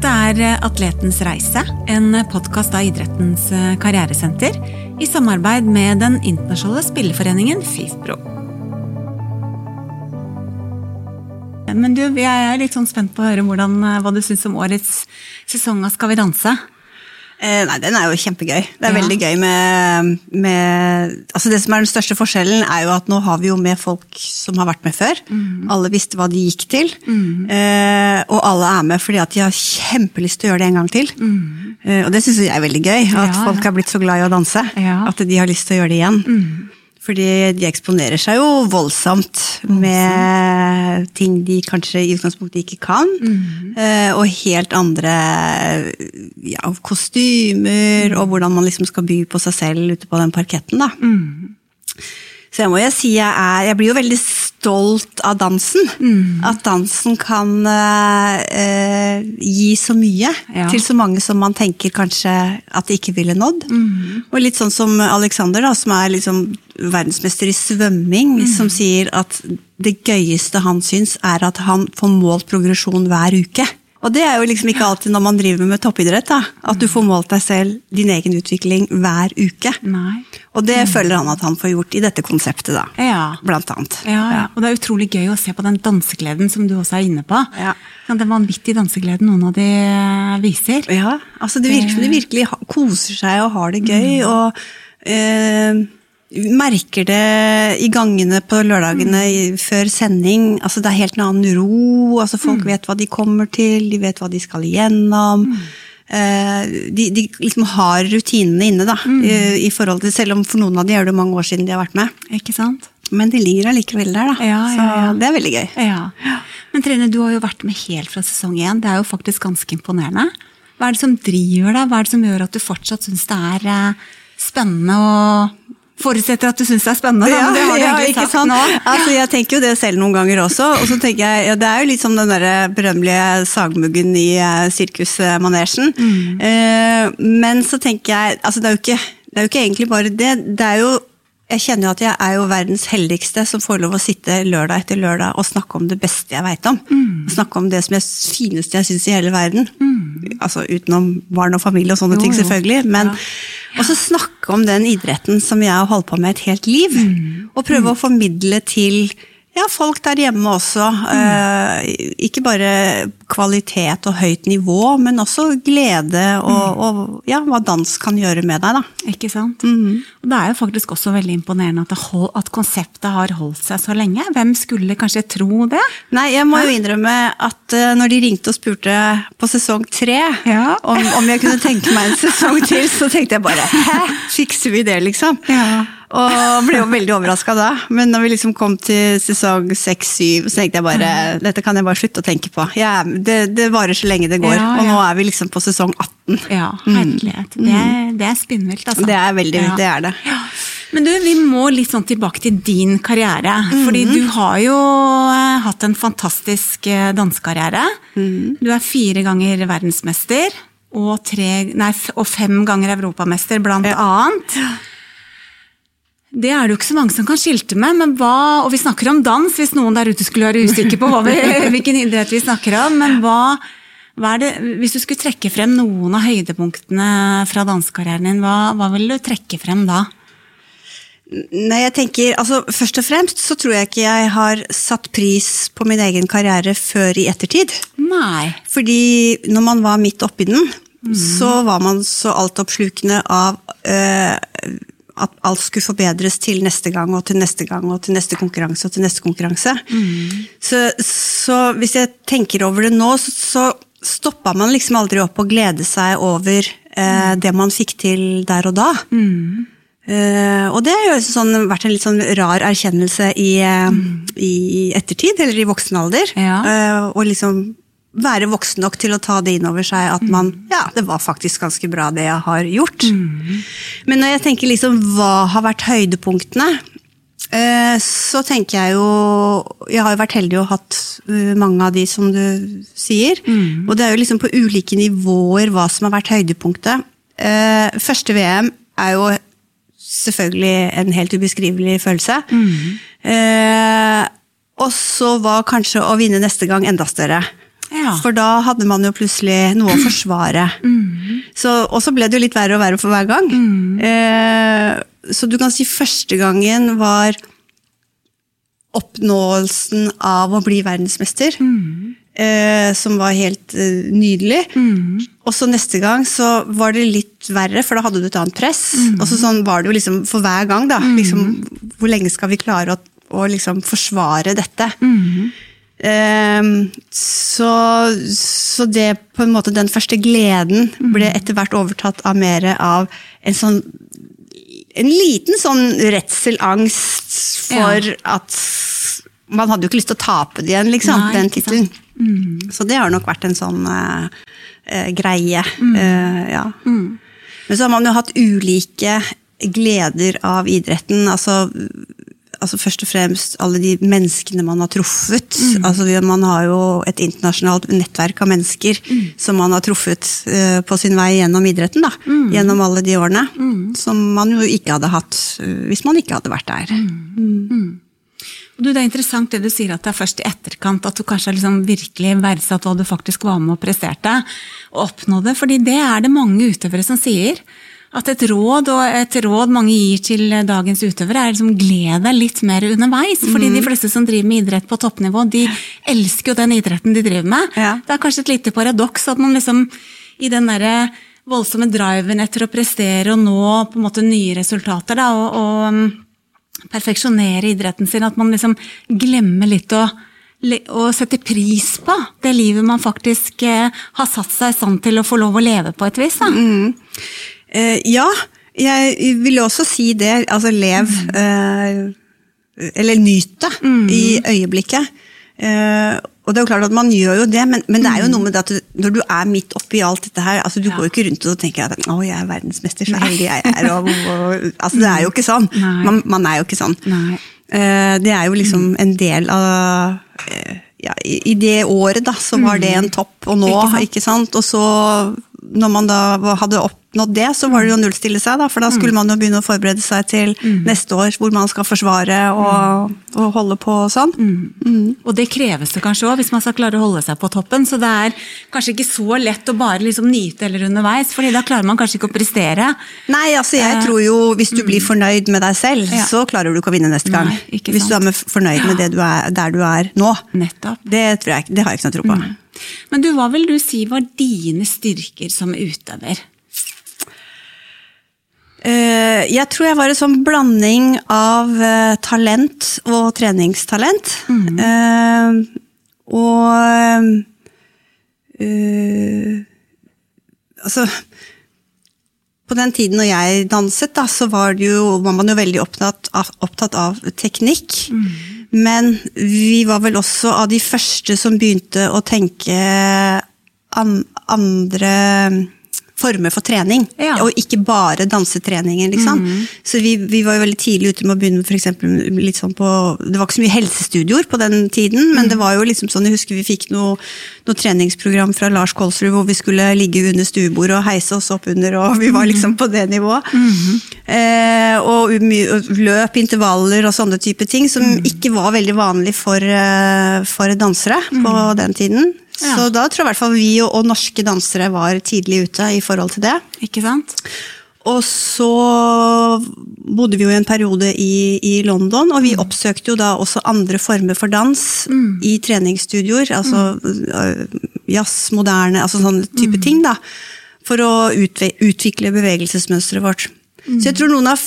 Dette er Atletens reise, en podkast av Idrettens karrieresenter i samarbeid med den internasjonale spilleforeningen FIFPro. Men du, jeg er litt sånn spent på å høre hvordan, hva du syns om årets sesong av Skal vi danse? Eh, nei, den er jo kjempegøy. Det er Ja. veldig gøy med, med altså Det som er den største forskjellen, er jo at nå har vi jo med folk som har vært med før. Mm. Alle visste hva de gikk til. Eh, og alle er med fordi at de har kjempelyst til å gjøre det en gang til. Eh, og det syns jeg er veldig gøy. At Mm. Ja, folk er har blitt så glad i å danse. Ja. At de har lyst til å gjøre det igjen. Fordi de eksponerer seg jo voldsomt med ting de kanskje i utgangspunktet ikke kan. eh, Og helt andre ja, kostymer, og hvordan man liksom skal by på seg selv ute på den parketten. da. Så jeg må jo si jeg er Jeg blir jo veldig stolt av dansen. At dansen kan eh, eh, gi så mye Ja. til så mange som man tenker kanskje at de ikke ville nådd. Og litt sånn som Alexander, da, som er liksom verdensmester i svømming, som sier at det gøyeste han syns, er at han får målt progresjon hver uke. Og det er jo liksom ikke alltid når man driver med toppidrett, da, at du får målt deg selv, din egen utvikling, hver uke. Nei. Og det føler han at han får gjort i dette konseptet, da. Ja. Blant annet. Ja, ja. Og det er utrolig gøy å se på den dansegleden som du også er inne på. Ja. Den vanvittige dansegleden noen av de viser. Ja, altså det virker som de virkelig koser seg og har det gøy, og eh, merker det i gangene på lørdagene mm. før sending. Altså det er helt en annen ro, altså folk vet hva de kommer til, de vet hva de skal igjennom. Eh, de, de liksom har rutinene inne, da, i, i forhold til, selv om for noen av de er det mange år siden de har vært med. Ikke sant? Men de ligger allikevel der, da. Ja, ja, ja. Så det er veldig gøy. Ja. Men Trine, du har jo vært med helt fra sesong én. Det er jo faktisk ganske imponerende. Hva er det som driver deg? Hva er det som gjør at du fortsatt syns det er eh, spennende og Forutsetter at du syns det er spennende, da, men det har du egentlig ikke sagt sant? nå. Altså, jeg tenker jo det selv noen ganger også. Og så tenker jeg, ja, Det er jo litt som den der berømmelige sagmuggen i eh, sirkusmanesjen. Mm. Uh, men så tenker jeg altså det er, jo ikke, det er jo ikke egentlig bare det. det er jo jeg kjenner jo at jeg er jo verdens heldigste som får lov å sitte lørdag etter lørdag og snakke om det beste jeg veit om. Mm. Snakke om det som er fineste jeg syns i hele verden. Altså utenom barn og familie og sånne Jo, ting, selvfølgelig. Men Ja. også snakke om den idretten som jeg har holdt på med et helt liv. Mm. Og prøve å formidle til ja, folk der hjemme også. Eh, ikke bare kvalitet og høyt nivå, men også glede og, og ja, hva dans kan gjøre med deg. da. Ikke sant? Og Det er jo faktisk også veldig imponerende at, hold, at konseptet har holdt seg så lenge. Hvem skulle kanskje tro det? Nei, jeg må jo innrømme at eh, når de ringte og spurte på sesong tre Ja. om, om jeg kunne tenke meg en sesong til, så tenkte jeg bare hæ, fikser vi det, liksom? Ja. Og ble jo veldig overraska da. Men når vi liksom kom til sesong seks-syv, så tenkte jeg bare dette kan jeg bare slutte å tenke på. Ja, det, det varer så lenge det går. Ja, Og nå er vi liksom på sesong 18. Ja, herlighet. Det, er- det er spinnvilt, altså. Det er veldig, Ja. det er det. Ja. Men du, vi må litt sånn tilbake til din karriere. Fordi du har jo eh, hatt en fantastisk dansekarriere. Mm. Du er fire ganger verdensmester. Og, tre, nei, og fem ganger europamester, blant annet. Det er det jo ikke så mange som kan skilte med, men hva, og vi snakker om dans, hvis noen der ute skulle være usikker på vi, hvilken idrett vi snakker om, men hva, hva det, hvis du skulle trekke frem noen av høydepunktene fra dansekarrieren din, hva, hva vil du trekke frem da? Nei, jeg tenker, altså Først og fremst så tror jeg ikke jeg har satt pris på min egen karriere før i ettertid. Nei. Fordi når man var midt oppi den, så var man så altoppslukende av øh, at alt skulle forbedres til neste gang og til neste gang og til neste konkurranse og til neste konkurranse. Så, så hvis jeg tenker over det nå, så, så stoppa man liksom aldri opp og glede seg over eh, det man fikk til der og da. Eh, og det har jo sånn, vært en litt sånn rar erkjennelse i, mm. i ettertid, eller i voksen alder. Ja. Eh, og liksom være voksen nok til å ta det inn over seg at man Ja, det var faktisk ganske bra det jeg har gjort. Men når jeg tenker liksom hva har vært høydepunktene, eh, så tenker jeg jo Jeg har jo vært heldig og hatt eh, mange av de som du sier. Og det er jo liksom på ulike nivåer hva som har vært høydepunktet. Eh, Første VM er jo selvfølgelig en helt ubeskrivelig følelse. Mm. og så var kanskje å vinne neste gang enda større. Ja. For da hadde man jo plutselig noe å forsvare. Så, og så ble det jo litt verre og verre for hver gang. Eh, så du kan si første gangen var oppnåelsen av å bli verdensmester. Eh, som var helt eh, nydelig. Og så neste gang så var det litt verre, for da hadde du et annet press. Og så sånn var det jo liksom for hver gang, da. Liksom, hvor lenge skal vi klare å, å liksom forsvare dette? Eh, så, så det på en måte den første gleden ble etter hvert overtatt av mer av en sånn en liten sånn redsel, angst for at Man hadde jo ikke lyst til å tape det igjen, liksom, Nei, den tittelen. Mm. Så det har nok vært en sånn uh, uh, greie. eh, ja. Men så har man jo hatt ulike gleder av idretten. Altså, altså først og fremst alle de menneskene man har truffet. Altså, man har jo et internasjonalt nettverk av mennesker som man har truffet uh, på sin vei gjennom idretten. Da, Gjennom alle de årene. Som man jo ikke hadde hatt uh, hvis man ikke hadde vært der. Du, det er interessant det du sier at det er først i etterkant at du kanskje har liksom virkelig verdsatt hva du faktisk var med og presterte og oppnådde. fordi det er det mange utøvere som sier. At et råd, og et råd mange gir til dagens utøvere, er liksom gled deg litt mer underveis. fordi de fleste som driver med idrett på toppnivå, de elsker jo den idretten de driver med. Ja. Det er kanskje et lite paradoks at man liksom i den derre voldsomme driven etter å prestere og nå på en måte nye resultater, da, og, og um, perfeksjonere idretten sin, at man liksom glemmer litt å, å sette pris på det livet man faktisk eh, har satt seg i stand til å få lov å leve på et vis. Da. Eh, ja, jeg vil også si det. Altså lev eh, Eller nyt det i øyeblikket. Eh, og det er jo klart at man gjør jo det, men, men det er jo noe med det at du, når du er midt oppi alt dette her altså Du går jo ikke rundt og tenker at 'å, jeg er verdensmester, så heldig jeg er'. Og, og, altså Det er jo ikke sånn. Man, man er jo ikke sånn. Nei. Eh, det er jo liksom en del av eh, ja, i, I det året da, så var det en topp, og nå, Ikke sant? ikke sant? Og så, når man da hadde oppnådd det, så var det jo å nullstille seg, da, for da skulle man jo begynne å forberede seg til neste år, hvor man skal forsvare og, og holde på og sånn. Og det kreves det kanskje òg, hvis man skal klare å holde seg på toppen. Så det er kanskje ikke så lett å bare liksom nyte eller underveis, fordi da klarer man kanskje ikke å prestere. Nei, altså jeg Eh, tror jo hvis du blir fornøyd med deg selv, Ja. så klarer du ikke å vinne neste gang. Nei, hvis du er fornøyd med det du er, der du er nå. Nettopp. Det, tror jeg, det har jeg ikke noe tro på. Men du, hva vil du si var dine styrker som utøver? Eh, jeg tror jeg var en sånn blanding av eh, talent og treningstalent. Eh, og Altså På den tiden når jeg danset, da, så var, det jo, var man jo veldig opptatt av, opptatt av teknikk. Men vi var vel også av de første som begynte å tenke an, andre former for trening. Ja. Og ikke bare dansetreningen, liksom. Så vi, vi var jo veldig tidlig ute med å begynne for eksempel, litt sånn på Det var ikke så mye helsestudioer på den tiden, men det var jo liksom sånn, jeg husker vi fikk noe, noe treningsprogram fra Lars Kolsrud hvor vi skulle ligge under stuebordet og heise oss opp under, og vi var liksom på det nivået. Mm og eh, og løp, intervaller og sånne type ting, som ikke var veldig vanlig for, eh, for dansere på den tiden. Ja. Så da tror jeg i hvert fall vi og, og norske dansere var tidlig ute i forhold til det. Ikke sant? Og så bodde vi jo en periode i, i London, og vi oppsøkte jo da også andre former for dans i treningsstudioer. Altså mm. jazz, moderne, altså sånne type ting, da. For å utvikle bevegelsesmønsteret vårt. Så jeg tror noen av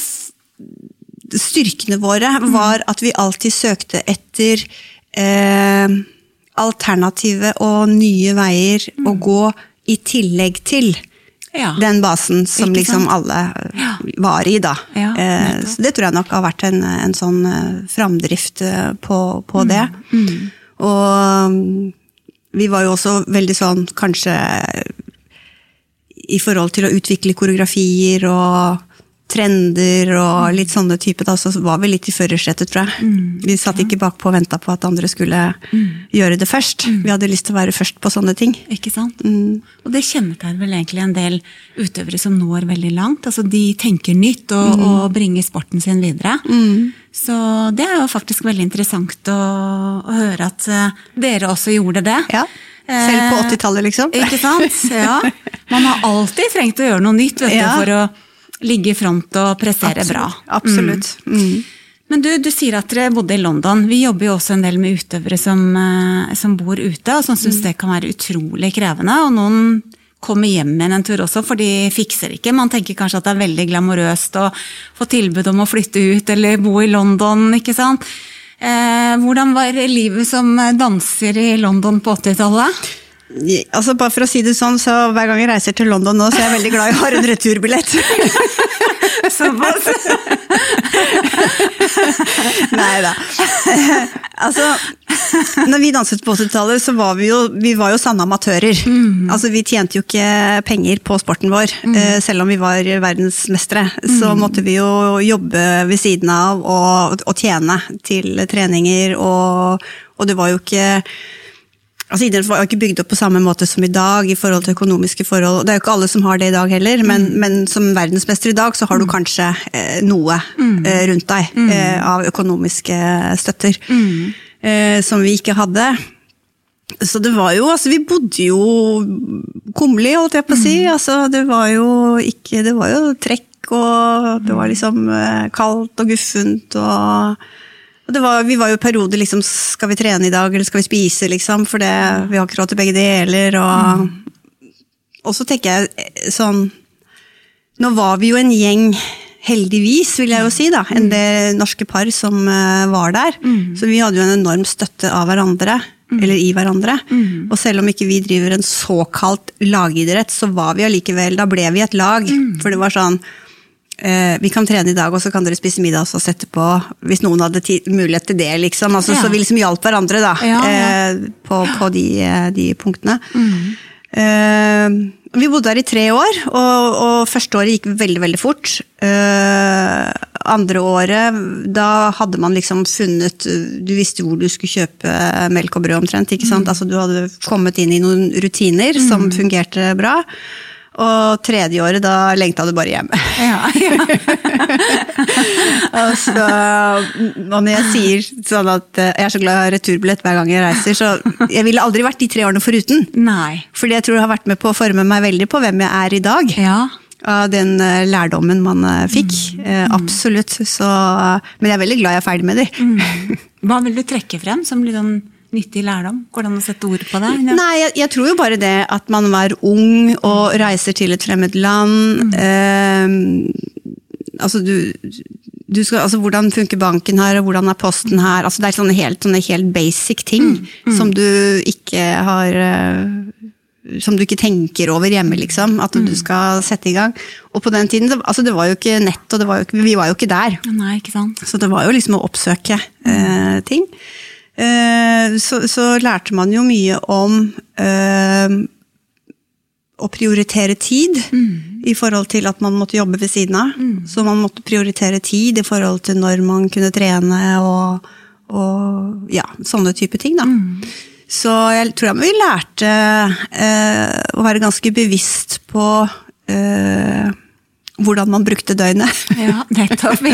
styrkene våre var at vi alltid søkte etter eh, alternative og nye veier å gå i tillegg til Ja. den basen som Ikke liksom sant? alle Ja. var i, da. Ja, eh, så det tror jeg nok har vært en, en sånn eh, framdrift på, på, mm. det. Mm. Og mm, vi var jo også veldig sånn kanskje i forhold til å utvikle koreografier og trender og litt sånne type, da, så var vi litt i førersetet, tror jeg. vi satt ikke bakpå og venta på at andre skulle gjøre det først. Vi hadde lyst til å være først på sånne ting. Ikke sant? Og det kjennetegner vel egentlig en del utøvere som når veldig langt. Altså De tenker nytt og, og bringer sporten sin videre. Så det er jo faktisk veldig interessant å, å høre at eh, dere også gjorde det. Ja. Selv på 80-tallet, liksom. Ikke sant? Ja. Man har alltid trengt å gjøre noe nytt vet Ja. du, for å ligge i front og prestere bra. Absolutt. Mm. Men du, du sier at dere bodde i London. Vi jobber jo også en del med utøvere som, eh, som bor ute, og som syns Mm. det kan være utrolig krevende. Og noen kommer hjem igjen en tur også, for de fikser ikke. Man tenker kanskje at det er veldig glamorøst å få tilbud om å flytte ut eller bo i London, ikke sant. Eh, hvordan var livet som danser i London på 80-tallet? Altså Bare for å si det sånn, så hver gang jeg reiser til London nå, så er jeg veldig glad jeg har en returbillett. Såpass? Nei da. altså, når vi danset på 80-tallet, så var vi jo, vi var jo sanne amatører. Altså, vi tjente jo ikke penger på sporten vår, mm. selv om vi var verdensmestere. Så måtte vi jo jobbe ved siden av og, og tjene til treninger, og, og det var jo ikke Altså, Idretten var jo ikke bygd opp på samme måte som i dag i forhold til økonomiske forhold. Det er jo ikke alle som har det i dag heller, men, men som verdensmester i dag så har du kanskje eh, noe eh, rundt deg eh, av økonomiske støtter eh, som vi ikke hadde. Så det var jo, altså vi bodde jo kummerlig, holdt jeg på å si. Altså det var jo ikke, det var jo trekk og det var liksom eh, kaldt og guffent og var, vi var jo perioder liksom Skal vi trene i dag, eller skal vi spise, liksom? For det, vi har ikke råd til begge deler. Og, og så tenker jeg eh, sånn Nå var vi jo en gjeng, heldigvis, vil jeg jo si, da. enn det norske par som uh, var der. Så vi hadde jo en enorm støtte av hverandre. Eller i hverandre. Og selv om ikke vi driver en såkalt lagidrett, så var vi allikevel Da ble vi et lag. For det var sånn vi kan trene i dag, og så kan dere spise middag også etterpå. Hvis noen hadde mulighet til det, liksom. Altså, Ja. Så vi liksom hjalp hverandre, da. Ja, ja. Eh, på, på de, eh, de punktene. Eh, vi bodde her i tre år, og, og første året gikk veldig, veldig fort. Eh, andre året, da hadde man liksom funnet Du visste hvor du skulle kjøpe melk og brød omtrent. ikke sant? Altså Du hadde kommet inn i noen rutiner som fungerte bra. Og tredje året, da lengta du bare hjem. Ja, ja. Altså, og når jeg sier sånn at eh, jeg er så glad jeg har returbillett hver gang jeg reiser, så jeg ville aldri vært de tre årene foruten. Nei. Fordi jeg tror det har vært med på å forme meg veldig på hvem jeg er i dag. Ja. Av den eh, lærdommen man eh, fikk. Mm. Absolutt. Så, men jeg er veldig glad jeg er ferdig med de. Hva vil du trekke frem som litt sånn nyttig lærdom? Går det an å sette ord på det? Nei, jeg, jeg tror jo bare det at man er ung og reiser til et fremmed land. Eh, altså du, du skal, altså Hvordan funker banken her, og hvordan er posten her? Altså det er sånne helt, sånne helt basic ting som du ikke har eh, som du ikke tenker over hjemme, liksom. At du skal sette i gang. Og på den tiden, altså det var jo ikke nett, og det var ikke, vi var jo ikke der. Nei, ikke sant? Så det var jo liksom å oppsøke eh, ting. Eh, så, så lærte man jo mye om eh, å prioritere tid i forhold til at man måtte jobbe ved siden av. Så man måtte prioritere tid i forhold til når man kunne trene og, og ja, sånne type ting. da. Så jeg tror jeg vi lærte eh, å være ganske bevisst på eh, hvordan man brukte døgnet. Ja, nettopp.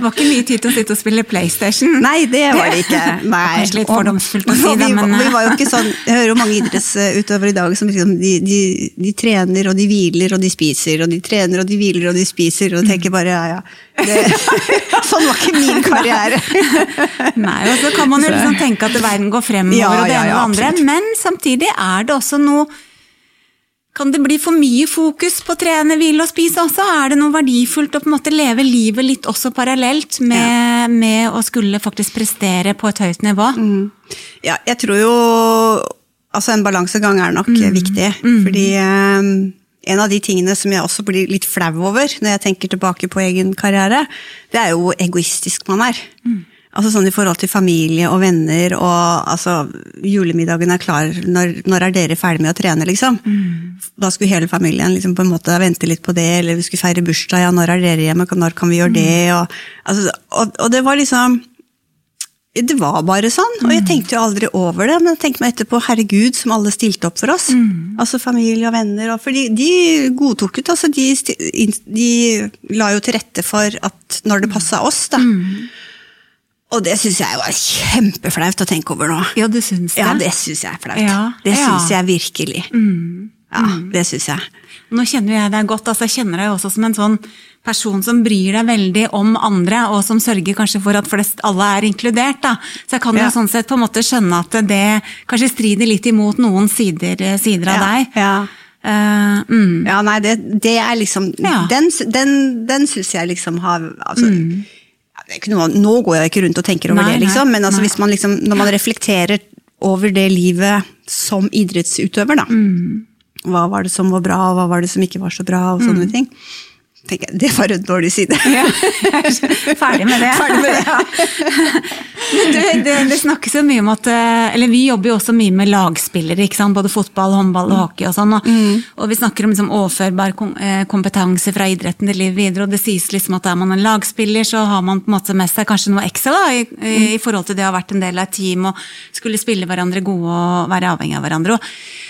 Det var ikke mye tid til å sitte og spille PlayStation. Nei, det var det ikke. Nei. Kanskje litt fordomsfullt å si det, vi, men- Vi var jo ikke sånn, Jeg hører jo mange idrettsutøvere i dag som liksom, de, de, de trener og de hviler og de spiser, og de trener og de hviler og de spiser, og tenker bare ja, ja. Det, sånn var ikke min karriere. Nei, og så kan man jo liksom tenke at verden går fremover Ja, og det ene og det andre, men samtidig er det også noe kan det bli for mye fokus på å trene, hvile og spise også? Er det noe verdifullt å på en måte leve livet litt også parallelt med, med å skulle faktisk prestere på et høyt nivå? Ja, jeg tror jo Altså, en balansegang er nok Mm. viktig, viktig. Fordi eh, en av de tingene som jeg også blir litt flau over når jeg tenker tilbake på egen karriere, det er jo hvor egoistisk man er. Mm. Altså sånn i forhold til familie og venner og altså Julemiddagen er klar, når, når er dere ferdig med å trene, liksom? Mm. Da skulle hele familien liksom på en måte vente litt på det, eller vi skulle feire bursdag, ja, når er dere hjemme, når kan vi gjøre det? Mm. Og, altså, og, og det var liksom det var bare sånn, og jeg tenkte jo aldri over det, men jeg tenkte meg etterpå, herregud, som alle stilte opp for oss. Altså familie og venner, og, for de, de godtok ut, altså de, de la jo til rette for at når det passa oss, da. Og det syns jeg var kjempeflaut å tenke over nå. Ja, du syns det? Ja, det syns jeg er flaut. Ja, det ja. syns jeg virkelig. Ja, det syns jeg. Nå kjenner jeg deg godt, altså jeg kjenner deg også som en sånn person som bryr deg veldig om andre, og som sørger kanskje for at flest alle er inkludert. Da. Så jeg kan jo Ja. sånn sett på en måte skjønne at det kanskje strider litt imot noen sider, sider av Ja, deg. ja. Uh, mm. Ja, nei, det, det er liksom. Den, den, den syns jeg liksom har altså, ikke noe, Nå går jeg ikke rundt og tenker over Nei, det, liksom, men altså, hvis man liksom, når man reflekterer over det livet som idrettsutøver, da. Hva var det som var bra, og hva var det som ikke var så bra, og sånne ting. Tenker jeg, Det var en dårlig side. Ja. Ferdig med det. Ferdig med det. Ja. Det, det, det snakkes jo mye om at eh, Eller vi jobber jo også mye med lagspillere. ikke sant? Både fotball, håndball og hockey. Og sånn. Og, og vi snakker om liksom overførbar eh, kompetanse fra idretten til livet videre. Og det sies liksom at er man en lagspiller, så har man på en måte med seg kanskje noe ekstra da, i, i, i forhold til det å ha vært en del av et team og skulle spille hverandre gode og være avhengig av hverandre. Og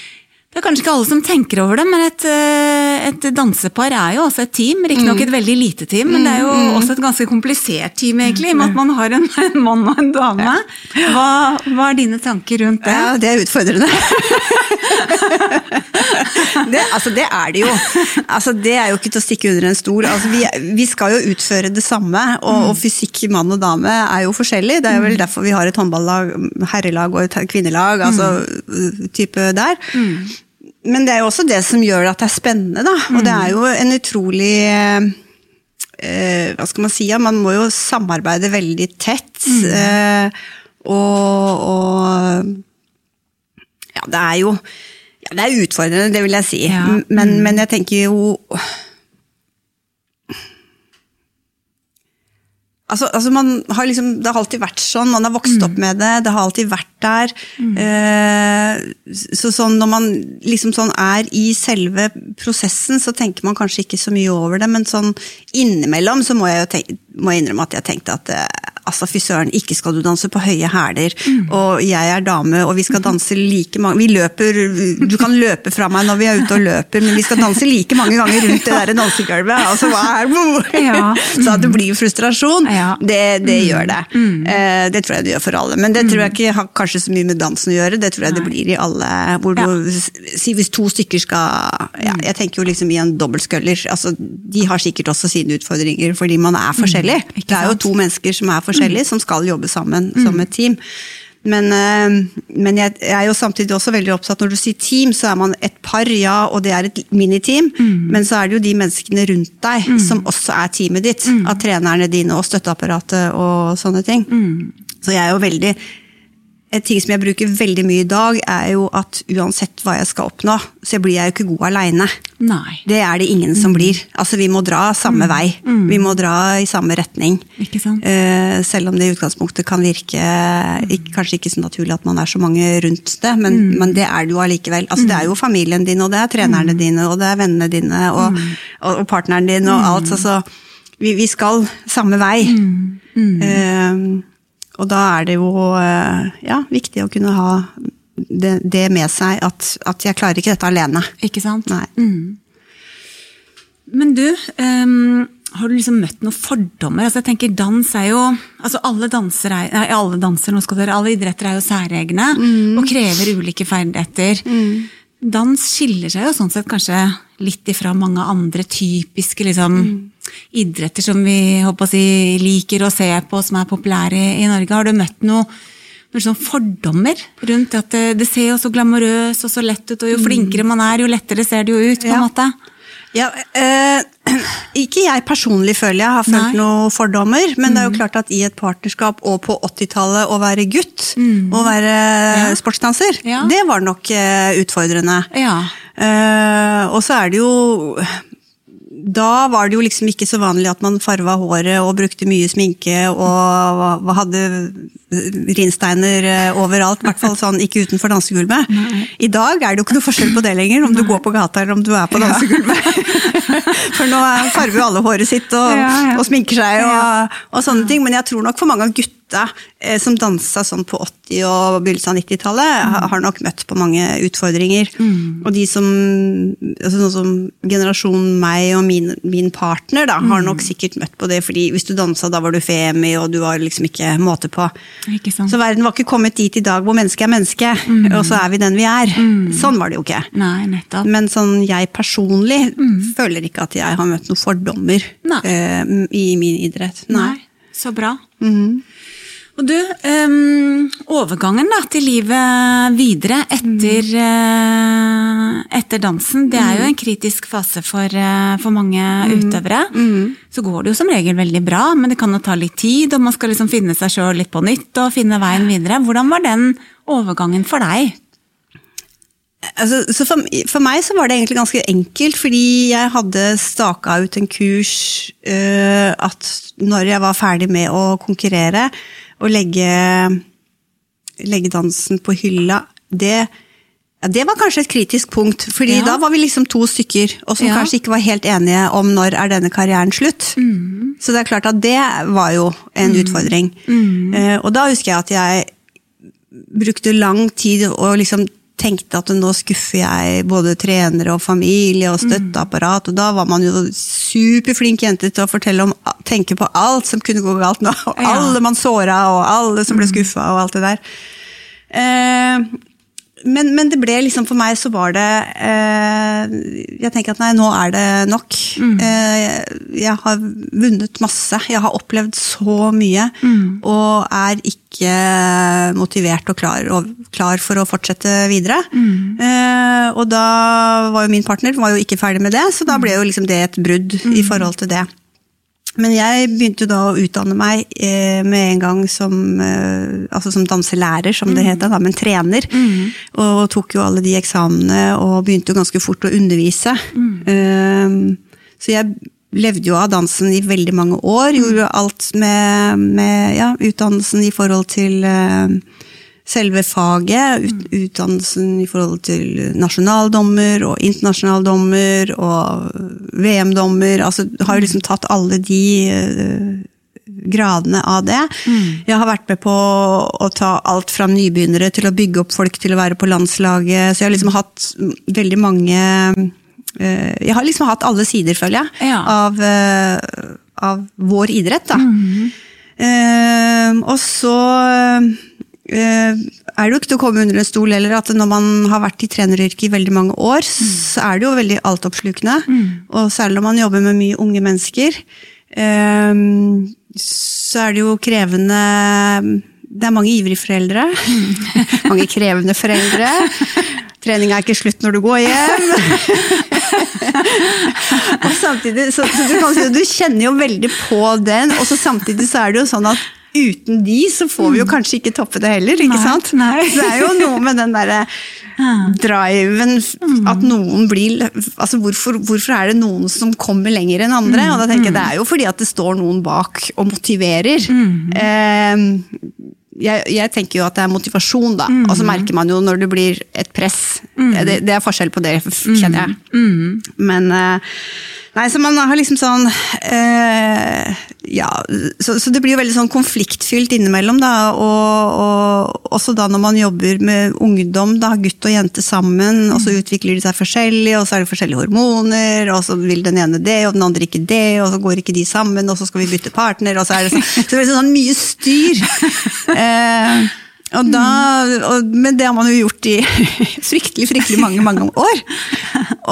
kanskje ikke alle som tenker over det, men et, eh, et dansepar er jo også et team. Riktignok et veldig lite team, men det er jo også et ganske komplisert team, egentlig, i og med at man har en, en mann og en dame. Hva, hva er dine tanker rundt det? Ja, det er utfordrende. det, altså, det er det jo. Altså, det er jo ikke til å stikke under en stol. Altså, vi, vi skal jo utføre det samme, og, og fysikk mann og dame er jo forskjellig. Det er vel derfor vi har et håndballag, herrelag og et kvinnelag, altså type der. Men det er jo også det som gjør at det er spennende, da. Og det er jo en utrolig eh, Hva skal man si? Ja, man må jo samarbeide veldig tett. Eh, og, og Ja, det er jo ja, Det er utfordrende, det vil jeg si. Ja. Men, men jeg tenker jo Altså, altså man har liksom, det har alltid vært sånn, man har vokst opp med det, det har alltid vært der. Eh, så sånn, når man liksom sånn er i selve prosessen, så tenker man kanskje ikke så mye over det, men sånn innimellom så må jeg jo tenke, må jeg innrømme at jeg tenkte at eh, altså fy søren, ikke skal du danse på høye hæler, og jeg er dame, og vi skal danse like mange Vi løper, du kan løpe fra meg når vi er ute og løper, men vi skal danse like mange ganger rundt det der dansegulvet. Altså, hva er det? Ja. Så at det blir frustrasjon, Ja. det, det gjør det. Eh, det tror jeg det gjør for alle. Men det tror jeg ikke har kanskje så mye med dansen å gjøre, det tror jeg det blir i alle. Hvor du, si Hvis to stykker skal ja, Jeg tenker jo liksom i en dobbeltsculler, altså, de har sikkert også sine utfordringer fordi man er forskjellig. Ikke det er jo to mennesker som er forskjellige, som skal jobbe sammen som et team. Men, eh, men jeg, er jo samtidig også veldig opptatt når du sier team, så er man et par, ja, og det er et miniteam. Men så er det jo de menneskene rundt deg som også er teamet ditt. Av trenerne dine og støtteapparatet og sånne ting. Så jeg er jo veldig en ting som jeg bruker veldig mye i dag, er jo at uansett hva jeg skal oppnå, så blir jeg jo ikke god aleine. Det er det ingen som blir. Altså, vi må dra samme vei. Vi må dra i samme retning. Eh, selv om det i utgangspunktet kan virke ikke, kanskje ikke så naturlig at man er så mange rundt det, men, men det er det jo allikevel. Altså, det er jo familien din, og det er trenerne dine, og det er vennene dine, og, og, og partneren din, og alt. Altså, vi, vi skal samme vei. Eh, og da er det jo eh, ja, viktig å kunne ha det, det med seg at, at jeg klarer ikke dette alene. Ikke sant? Nei. Men du, um, har du liksom møtt noen fordommer? Altså jeg tenker Dans er jo altså Alle danser er, nei, alle danser, nå skal dere, alle idretter er jo særegne og krever ulike ferdigheter. Dans skiller seg jo sånn sett kanskje litt ifra mange andre typiske liksom, idretter som vi håper å si, liker å se på, som er populære i, Norge. Har du møtt noe noen sånne fordommer rundt at det, det ser jo så glamorøst og så lett ut, og jo flinkere man er, jo lettere ser det jo ut. på en Ja. måte. Ja, eh, ikke jeg personlig føler jeg har følt noen fordommer, men det er jo klart at i et partnerskap og på 80-tallet å være gutt og være sportsdanser, Ja. det var nok eh, utfordrende. Ja. Eh, og så er det jo da var det jo liksom ikke så vanlig at man farva håret og brukte mye sminke og hadde rinsteiner eh, overalt, i hvert fall sånn ikke utenfor dansegulvet. I dag er det jo ikke noe forskjell på det lenger, om du går på gata eller om du er på dansegulvet. For nå er- farver jo alle håret sitt og, og sminker seg og, og sånne ting, men jeg tror nok for mange av gutta gutta eh, som dansa sånn på 80- og begynnelsen av 90-tallet, mm. har nok møtt på mange utfordringer. Og de som, altså sånn som generasjonen meg og min, min partner, da, har nok sikkert møtt på det, fordi hvis du dansa, da var du femi, og du var liksom ikke måte på. Ikke? Så verden var ikke kommet dit i dag hvor menneske er menneske, og så er vi den vi er. Sånn var det jo ikke. Nei, nettopp. Men sånn jeg personlig føler ikke at jeg har møtt noen fordommer eh, i min idrett. Nei. Nei, så bra. Og du, um, overgangen da, til livet videre etter, eh, etter dansen, det er jo en kritisk fase for, uh, for mange utøvere. Så går det jo som regel veldig bra, men det kan jo ta litt tid, og man skal liksom finne seg sjøl litt på nytt og finne veien videre. Hvordan var den overgangen for deg? Altså, så for, for meg så var det egentlig ganske enkelt, fordi jeg hadde staka ut en kurs uh, at når jeg var ferdig med å konkurrere og legge, legge dansen på hylla, det, ja, det var kanskje et kritisk punkt. fordi Ja. da var vi liksom to stykker, og som Ja. kanskje ikke var helt enige om når er denne karrieren slutt. Så det er klart at det var jo en utfordring. Eh, og da husker jeg at jeg brukte lang tid og liksom tenkte at nå skuffer jeg både trenere og familie og støtteapparat, og da var man jo superflink jente til å fortelle om, tenke på alt som kunne gå galt nå, og alle man såra, og alle som ble skuffa og alt det der. Eh, men, men det ble liksom for meg så var det eh, Jeg tenker at nei, nå er det nok. Eh, jeg har vunnet masse. Jeg har opplevd så mye. Og er ikke motivert og klar, og klar for å fortsette videre. Eh, og da var jo min partner var jo ikke ferdig med det, så da ble jo liksom det et brudd i forhold til det. Men jeg begynte da å utdanne meg eh, med en gang som, eh, altså som danselærer, som det heter, da, men trener. Og tok jo alle de eksamene og begynte jo ganske fort å undervise. Eh, så jeg levde jo av dansen i veldig mange år. Gjorde alt med, med ja, utdannelsen i forhold til eh, selve faget, ut, utdannelsen i forhold til nasjonaldommer og internasjonaldommer og VM-dommer. Altså har jo liksom tatt alle de eh, gradene av det. Jeg har vært med på å ta alt fra nybegynnere til å bygge opp folk til å være på landslaget. Så jeg har liksom hatt veldig mange eh, Jeg har liksom hatt alle sider, føler jeg, Ja. av, eh, av vår idrett. da. Eh, og så er det jo ikke til å komme under en stol heller at når man har vært i treneryrket i veldig mange år, så er det jo veldig altoppslukende. Og særlig når man jobber med mye unge mennesker, eh, så er det jo krevende Det er mange ivrige foreldre. mange krevende foreldre. Trening er ikke slutt når du går hjem. og samtidig, så, så du, si, du kjenner jo veldig på den, og så samtidig så er det jo sånn at uten de så får vi jo kanskje ikke toppe det heller, ikke Nei, sant? nei. Det er jo noe med den derre driven, at noen blir altså hvorfor, hvorfor er det noen som kommer lenger enn andre? Og da tenker jeg det er jo fordi at det står noen bak og motiverer. Eh, jeg, jeg tenker jo at det er motivasjon, da. Og så merker man jo når det blir et press. Det, det er forskjell på det, kjenner jeg. Men eh, Nei, så man har liksom sånn eh, Ja, så, så det blir jo veldig sånn konfliktfylt innimellom, da. Og, og også da når man jobber med ungdom, da, gutt og jente sammen, og så utvikler de seg forskjellig, og så er det forskjellige hormoner, og så vil den ene det, og den andre ikke det, og så går ikke de sammen, og så skal vi bytte partner, og så er det sånn, så det er sånn mye styr. Eh, og da, og, men det har man jo gjort i fryktelig, fryktelig mange, mange år.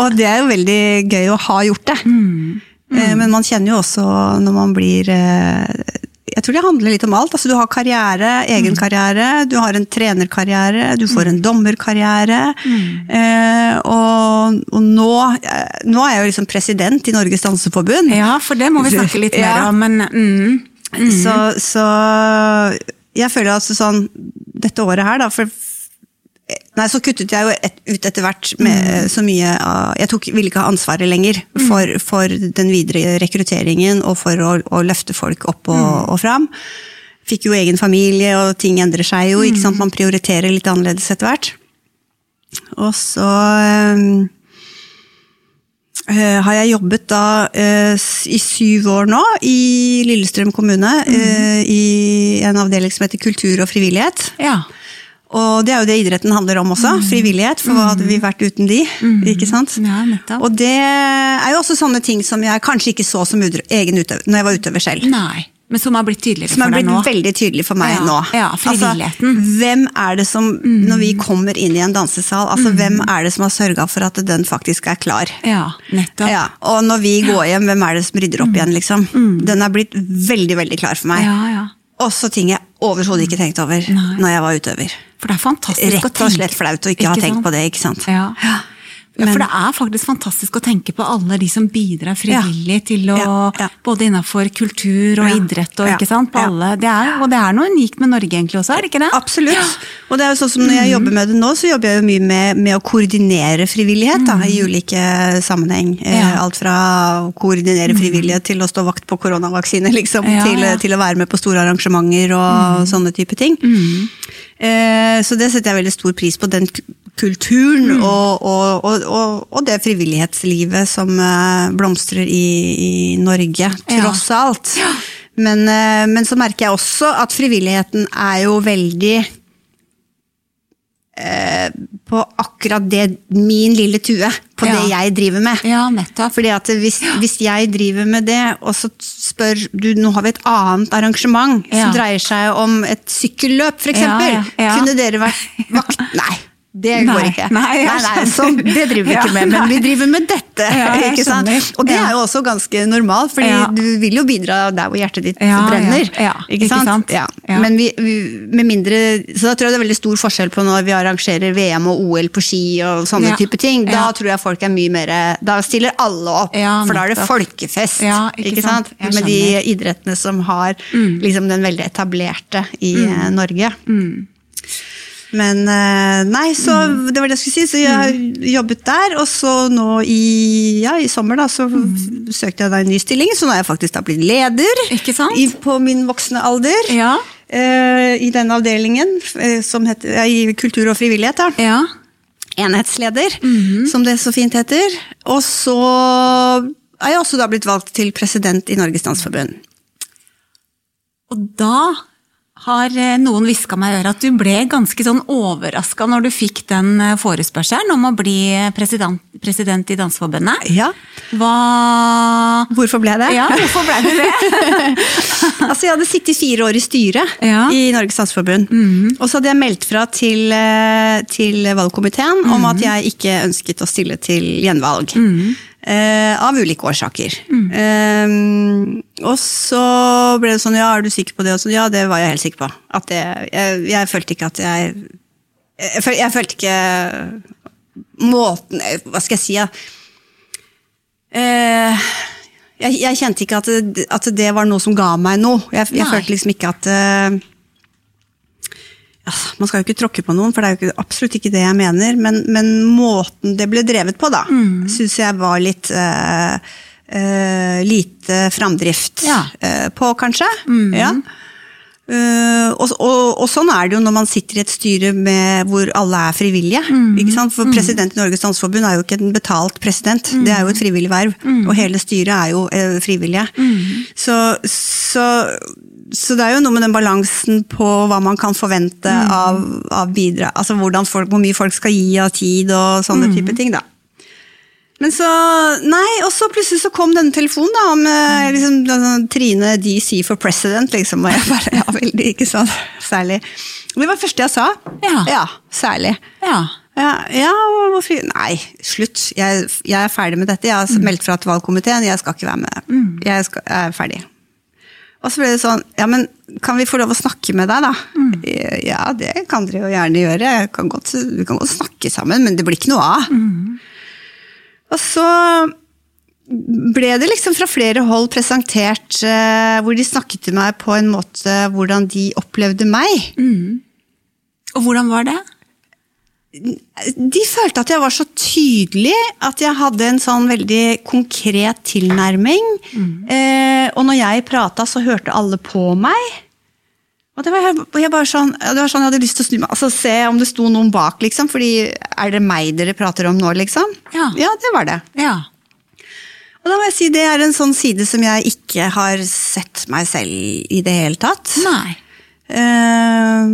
Og det er jo veldig gøy å ha gjort det. Eh, Men man kjenner jo også når man blir eh, Jeg tror det handler litt om alt. Altså, du har karriere, egen karriere, du har en trenerkarriere, du får en dommerkarriere. Mm. og, og nå, eh, nå er jeg jo liksom president i Norges Danseforbund. Ja, for det må vi snakke litt mer om, men mm, Så, så jeg føler altså sånn Dette året her, da for Nei, så kuttet jeg jo et, ut etter hvert med så mye av Jeg tok, ville ikke ha ansvaret lenger for, for den videre rekrutteringen og for å, å løfte folk opp og, og fram. Fikk jo egen familie, og ting endrer seg jo. ikke sant? Man prioriterer litt annerledes etter hvert. Og så eh, har jeg jobbet da eh, i syv år nå i Lillestrøm kommune. Mm. I en avdeling som heter kultur og frivillighet. Ja. Og det er jo det idretten handler om også. Frivillighet. For hva hadde vi vært uten de? ikke sant? Ja. Og det er jo også sånne ting som jeg kanskje ikke så som egen utøver når jeg var utøver selv. Nei. Men som har blitt tydeligere Som nå? for deg blitt nå. veldig tydelig for meg Ja, nå. ja, frivilligheten. Altså, hvem er det som, når vi kommer inn i en dansesal, altså hvem er det som har sørga for at den faktisk er klar? Ja, nettopp. Ja, og når vi går hjem, hvem er det som rydder opp igjen, liksom? Den er blitt veldig, veldig klar for meg. Ja, ja. Også ting jeg overhodet ikke tenkte over når jeg var utøver. For det er fantastisk å Rett og slett flaut å ikke, ha tenkt på det, ikke sant? Ja. Ja, for det er faktisk fantastisk å tenke på alle de som bidrar frivillig til å Ja, ja. Både innenfor kultur og Ja, idrett og ja, ikke sant. På ja. alle, det er, og det er noe unikt med Norge egentlig også, er det ikke det? Absolutt. Og det er jo sånn som når Mm. jeg jobber med det nå, så jobber jeg jo mye med, med å koordinere frivillighet da, i ulike sammenheng. Eh, Mm. Ja. Mm. Alt fra å koordinere frivillighet til å stå vakt på koronavaksine, liksom. Ja, til, ja. Mm. til å være med på store arrangementer og sånne type ting. Eh, så det setter jeg veldig stor pris på, den kulturen Mm. og, og, og, og, det frivillighetslivet som eh, blomstrer i, i Norge, tross alt. Men, eh, men så merker jeg også at frivilligheten er jo veldig eh, på akkurat det, min lille tue, på Ja. det jeg driver med. Ja, nettopp. Fordi at hvis, hvis jeg driver med det, og så spør du Nå har vi et annet arrangement Ja. som dreier seg om et sykkelløp, f.eks. Ja, ja, ja. Kunne dere vært vakt? Nei. Det Nei, går ikke. nei, nei, skjønner. sånn, det driver vi ikke med, men vi driver med dette. Ikke sant? Og det er jo også ganske normalt, fordi Ja. du vil jo bidra der hvor hjertet ditt Ja, brenner. ja, ikke ikke sant? sant? Ja. Ja. Men vi, vi, med mindre, så da tror jeg det er veldig stor forskjell på når vi arrangerer VM og OL på ski og sånne type ting. Da tror jeg folk er mye mer Da stiller alle opp, for da er det folkefest. Ja, ikke sant? Med de. Mm. idrettene som har liksom den veldig etablerte i mm. Norge. Men eh, nei, så Mm. det var det jeg skulle si. Så jeg har jobbet der, og så nå i, ja, i sommer da, så Mm. søkte jeg da en ny stilling, så nå er jeg faktisk da blitt leder i, på min voksne alder. Ja. Uh, I den avdelingen uh, som heter uh, i kultur og frivillighet. da. ja. Enhetsleder, Mhm. som det så fint heter. Og så er jeg også da blitt valgt til president i Norges Dansforbund. Og da har eh, noen hviska meg i øret at du ble ganske sånn overraska når du fikk den eh, forespørselen om å bli president, president i Danseforbundet. Ja. Hva Hvorfor ble jeg det? Ja, hvorfor ble du det? Altså, jeg hadde sittet fire år i styret Ja. i Norges Dansforbund. Og så hadde jeg meldt fra til, eh, til valgkomiteen om at jeg ikke ønsket å stille til gjenvalg. Eh, av ulike årsaker. Eh, og så ble det sånn, ja, er du sikker på det? Og så, ja, det var jeg helt sikker på. At det, jeg, jeg følte ikke at jeg jeg, føl, jeg følte ikke måten Hva skal jeg si? Ja. Eh, jeg, jeg kjente ikke at det, at det var noe som ga meg noe. Jeg, jeg følte liksom ikke at eh, Man skal jo ikke tråkke på noen, for det er jo ikke, absolutt ikke det jeg mener. Men, men måten det ble drevet på, da, mm. syns jeg var litt uh, uh, lite framdrift Ja. uh, på, kanskje. Ja. Eh, og, og, og sånn er det jo når man sitter i et styre med, hvor alle er frivillige. ikke sant? For President i Norges Danseforbund er jo ikke en betalt president, det er jo et frivillig verv. Og hele styret er jo frivillige. Så, så, så det er jo noe med den balansen på hva man kan forvente av, av bidrag. Altså hvordan folk, hvor mye folk skal gi av tid og sånne type ting. da. Men så Nei, og så plutselig så kom denne telefonen da om eh, liksom, sånn, Trine DC for president, liksom. Og jeg bare Ja, veldig, ikke sånn særlig. Det var det første jeg sa. Ja. særlig. Ja. Ja, ja, hvorfor Nei, slutt. Jeg, jeg er ferdig med dette. Jeg har meldt fra til valgkomiteen. Jeg skal ikke være med. Jeg, skal, er ferdig. Og så ble det sånn Ja, men kan vi få lov å snakke med deg, da? Ja, det kan dere jo gjerne gjøre. Kan godt, vi kan godt snakke sammen, men det blir ikke noe av. Og så ble det liksom fra flere hold presentert eh, hvor de snakket til meg på en måte hvordan de opplevde meg. Og hvordan var det? De følte at jeg var så tydelig, at jeg hadde en sånn veldig konkret tilnærming. Eh, og når jeg prata, så hørte alle på meg. Og det var, jeg bare sånn, det var sånn jeg hadde lyst til å snu meg, altså se om det sto noen bak, liksom. Fordi er det meg dere prater om nå, liksom? Ja. ja det var det. Ja. Og da må jeg si det er en sånn side som jeg ikke har sett meg selv i det hele tatt. Nei. Eh,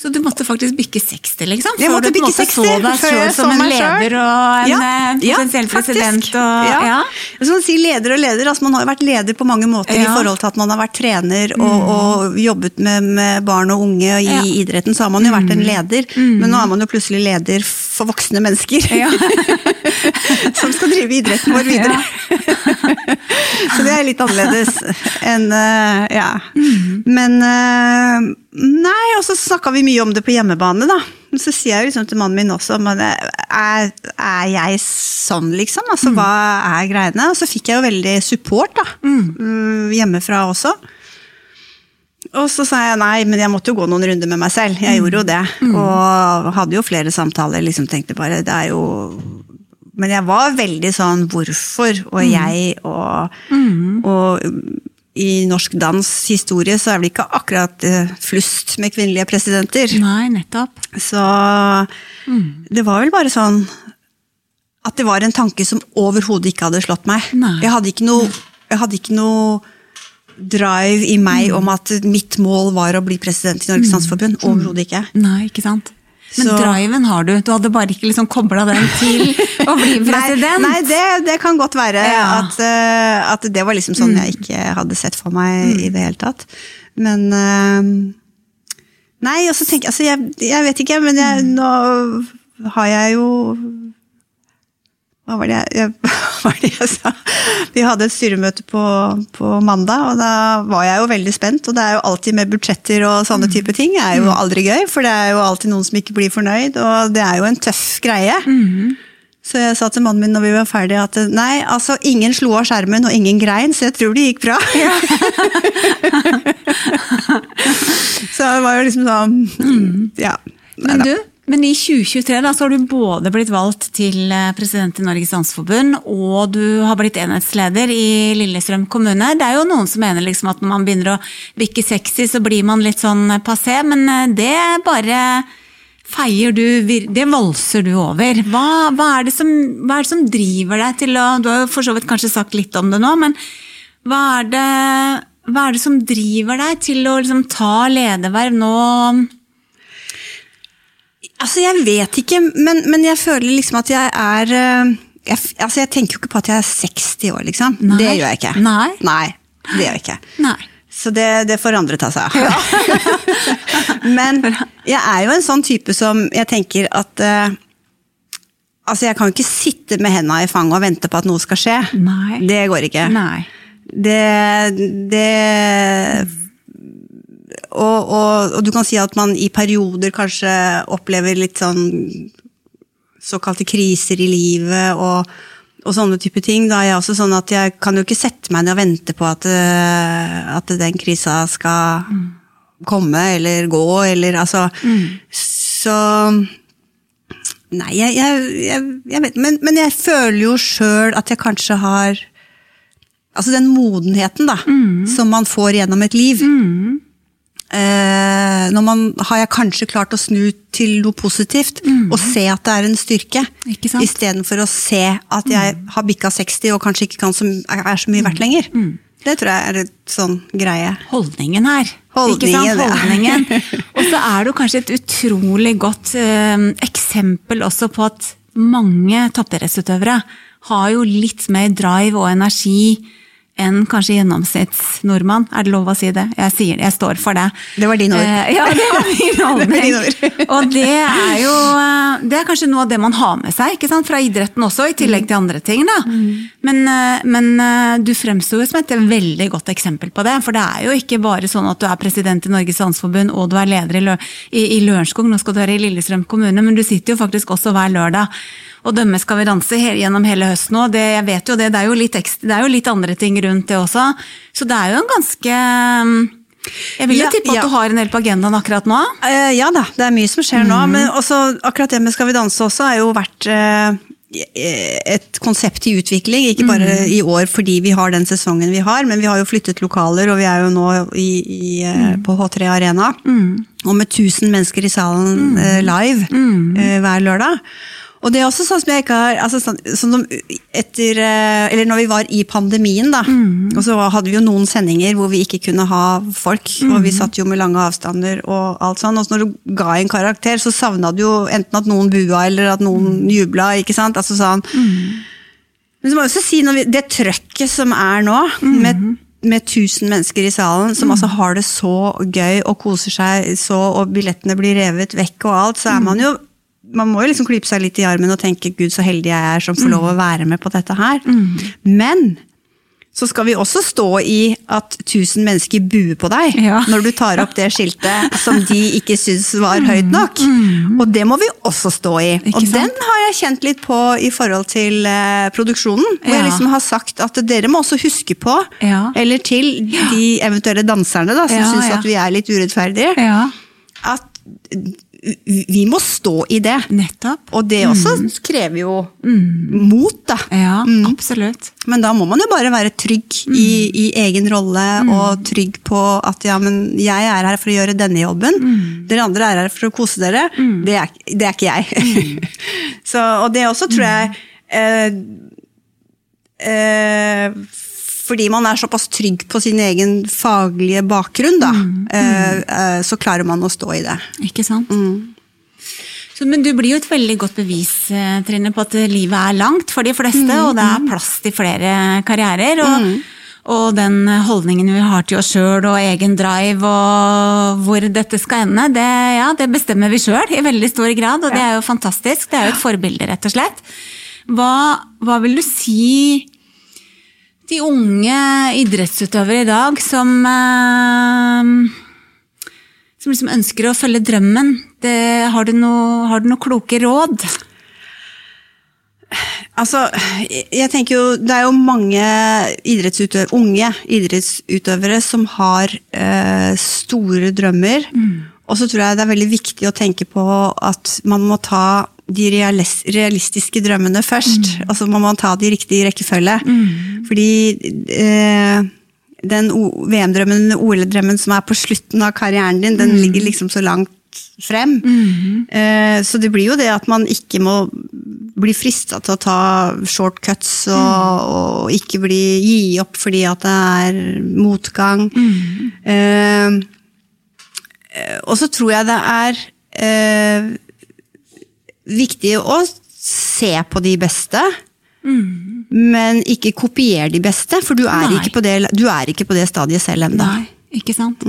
Så du måtte faktisk bikke 60, liksom? Jeg måtte du bykke 60, så deg selv som en leder og en Ja, potensiell ja, president. Og, ja. ja. Så man sier leder og leder, altså man har jo vært leder på mange måter i forhold til at man har vært trener og, og jobbet med, med barn og unge og i Ja. idretten, så har man jo vært en leder. Men nå er man jo plutselig leder for voksne mennesker. Ja. som skal drive idretten vår videre. så det er litt annerledes enn uh, Ja. Men eh, Nei, og så snakka vi mye om det på hjemmebane, da. Så sier jeg jo liksom til mannen min også men er, er jeg sånn, liksom? Altså, hva er greiene? Og så fikk jeg jo veldig support, da. mm, Hjemmefra også. Og så sa jeg nei, men jeg måtte jo gå noen runder med meg selv. Jeg gjorde jo det. Og hadde jo flere samtaler. liksom Tenkte bare det er jo Men jeg var veldig sånn hvorfor og jeg og, og i norsk dans historie så er det ikke akkurat eh, flust med kvinnelige presidenter. Nei, nettopp. Så det var vel bare sånn at det var en tanke som overhodet ikke hadde slått meg. Jeg hadde ikke noe, jeg hadde ikke noe drive i meg om at mitt mål var å bli president i Norges Dansforbund, Overhodet ikke. Nei, ikke sant? Men Så- driven har du. Du hadde bare ikke liksom kobla den til å bli president. Nei, nei det, det kan godt være Ja. at, uh, at det var liksom sånn jeg ikke hadde sett for meg i det hele tatt. Men uh, Nei, og så tenker altså jeg, jeg vet ikke, men jeg, nå har jeg jo hva var, det jeg, var det jeg sa? Vi hadde et styremøte på, på mandag, og da var jeg jo veldig spent. Og det er jo alltid med budsjetter og sånne type ting. er jo aldri gøy, for det er jo alltid noen som ikke blir fornøyd, og det er jo en tøff greie. Så jeg sa til mannen min når vi var ferdige at nei, altså ingen slo av skjermen og ingen grein, så jeg tror det gikk bra. så det var jo liksom sånn Ja. Men du, men i 2023 da, så har du både blitt valgt til eh, president i Norges Danseforbund, og du har blitt enhetsleder i Lillestrøm kommune. Det er jo noen som mener liksom at når man begynner å bikke sexy, så blir man litt sånn passé, men eh, det bare feier du, det valser du over. Hva, hva, er som, hva er det som driver deg til å Du har jo for så vidt kanskje sagt litt om det nå, men hva er det, hva er det som driver deg til å liksom ta lederverv nå? Altså, jeg vet ikke, men, men jeg føler liksom at jeg er eh, jeg, altså, jeg tenker jo ikke på at jeg er 60 år, liksom. Nei. Det gjør jeg ikke. Nei. Nei, det gjør jeg ikke. Nei. Så det, det får andre ta seg av. men jeg er jo en sånn type som jeg tenker at uh, Altså, jeg kan jo ikke sitte med henda i fanget og vente på at noe skal skje. Nei. Det går ikke. Nei. Det, det og, og, og du kan si at man i perioder kanskje opplever litt sånn såkalte kriser i livet og, og sånne type ting. Da er jeg også sånn at jeg kan jo ikke sette meg ned og vente på at, eh, at den krisa skal komme eller gå, eller altså Så Nei, jeg, jeg, jeg, jeg vet men, men jeg føler jo sjøl at jeg kanskje har Altså den modenheten da, som man får gjennom et liv. Eh, når man har jeg kanskje klart å snu til noe positivt, og se at det er en styrke. Istedenfor å se at jeg har bikka 60 og kanskje ikke kan som, er så mye verdt lenger. Det tror jeg er et sånn greie. Holdningen her. Holdningen? Holdningen. Og så er det jo kanskje et utrolig godt eh, eksempel også på at mange toppidrettsutøvere har jo litt mer drive og energi enn kanskje gjennomsnittsnordmann. Er det lov å si det? Jeg sier det, jeg står for det. Det var din ord. Eh, ja, det var min holdning. og det er jo eh, det er kanskje noe av det man har med seg ikke sant? fra idretten også, i tillegg til andre ting. da. Men, eh, men eh, du fremsto som et veldig godt eksempel på det. For det er jo ikke bare sånn at du er president i Norges Landsforbund og du er leder i, Lø i, i Lørenskog, nå skal du være i Lillestrøm kommune, men du sitter jo faktisk også hver lørdag og dømme Skal vi danse gjennom hele høsten òg. Jeg vet jo det, det er jo, ekstra, det er jo litt andre ting rundt det også. Så det er jo en ganske mm, Jeg vil jo Ja, tippe at ja. du har en del på agendaen akkurat nå. Uh, ja da, det er mye som skjer nå. Men også, akkurat det med Skal vi danse også har jo vært uh et konsept i utvikling. Ikke bare i år fordi vi har den sesongen vi har, men vi har jo flyttet lokaler, og vi er jo nå i, i, mm. på H3 Arena. Og med 1000 mennesker i salen eh, live eh, hver lørdag. Og det er også sånn som jeg ikke har altså sånn, sånn som etter, eh, Eller når vi var i pandemien, da. Mm. Og så hadde vi jo noen sendinger hvor vi ikke kunne ha folk. Og Mm. vi satt jo med lange avstander og alt sånn. Og så når du ga en karakter, så savna du jo enten at noen bua eller at noen Mm. jubla. ikke sant? Altså sånn. Men så må jeg også si, når vi, det trøkket som er nå, Mm. med, med 1000 mennesker i salen, som altså har det så gøy og koser seg så, og billettene blir revet vekk og alt, så er man jo man må jo liksom klype seg litt i armen og tenke 'gud, så heldig jeg er som får lov å være med på dette her'. Men så skal vi også stå i at 1000 mennesker buer på deg Ja. når du tar opp det skiltet som de ikke syns var høyt nok. Og det må vi også stå i. Og den har jeg kjent litt på i forhold til eh, produksjonen. Hvor jeg liksom har sagt at dere må også huske på, Ja. eller til de eventuelle danserne da, som Ja, syns ja. at vi er litt urettferdige, Ja, at vi må stå i det. nettopp. Og det også krever jo mot, da. Ja, absolutt. Men da må man jo bare være trygg i, i egen rolle, og trygg på at ja, men jeg er her for å gjøre denne jobben. Dere andre er her for å kose dere. Det, er, det er ikke jeg. Så, og det også tror jeg eh, eh, Fordi man er såpass trygg på sin egen faglige bakgrunn, da, mm, eh, så klarer man å stå i det. Ikke sant? Så, men du blir jo et veldig godt bevis eh, Trine, på at livet er langt for de fleste, og det er plass til flere karrierer. Og, og den holdningen vi har til oss sjøl og egen drive og hvor dette skal ende, det, ja, det bestemmer vi sjøl i veldig stor grad, og det er jo fantastisk. Det er jo et forbilde, rett og slett. Hva, hva vil du si de unge idrettsutøvere i dag som eh, som liksom ønsker å følge drømmen. Det, har, du noe, har du noe kloke råd? Altså, jeg tenker jo, Det er jo mange idrettsutøvere, unge idrettsutøvere som har eh, store drømmer. Og så tror jeg det er veldig viktig å tenke på at man må ta de realistiske drømmene først. og så må man ta de riktige i rekkefølge. rekkefølge. Fordi eh, den VM-drømmen, OL-drømmen som er på slutten av karrieren din, den ligger liksom så langt frem. Eh, så det blir jo det at man ikke må bli frista til å ta shortcuts og, og ikke bli, gi opp fordi at det er motgang. Eh, eh, og så tror jeg det er eh, viktig å se på de beste. Men ikke kopier de beste, for du er, ikke på, det, du er ikke på det stadiet selv ennå. Ikke sant?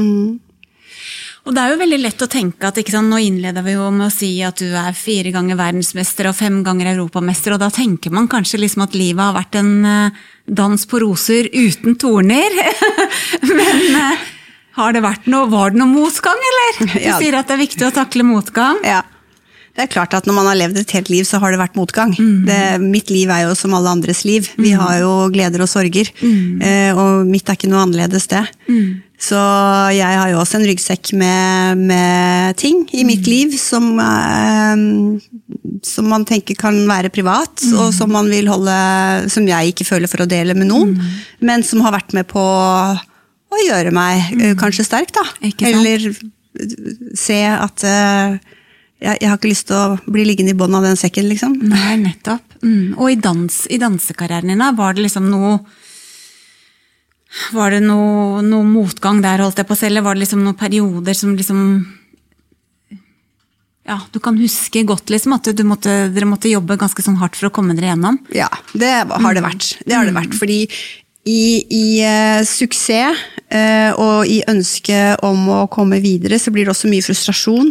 Og det er jo veldig lett å tenke at sant, Nå innleder vi jo med å si at du er fire ganger verdensmester og fem ganger europamester, og da tenker man kanskje liksom at livet har vært en eh, dans på roser uten torner. Men eh, har det vært noe, var det noe motgang, eller? Du sier at det er viktig å takle motgang. Ja. Det er klart at når man har levd et helt liv, så har det vært motgang. Det, mitt liv er jo som alle andres liv. Vi har jo gleder og sorger. Eh, og mitt er ikke noe annerledes, det. Så jeg har jo også en ryggsekk med, med ting i mitt liv som, eh, som man tenker kan være privat, og som man vil holde Som jeg ikke føler for å dele med noen, men som har vært med på å gjøre meg eh, kanskje sterk, da. Eller se at jeg, jeg har ikke lyst til å bli liggende i bånn av den sekken, liksom. Nei, nettopp. Mm. Og i, dans, i dansekarrieren din, da, var det liksom noe Var det noe, noe motgang der, holdt jeg på å si, eller var det liksom noen perioder som liksom Ja, du kan huske godt liksom at du måtte, dere måtte jobbe ganske sånn hardt for å komme dere gjennom? Ja, det har det vært. Det har det vært, fordi i, i eh, suksess eh, og i ønsket om å komme videre, så blir det også mye frustrasjon.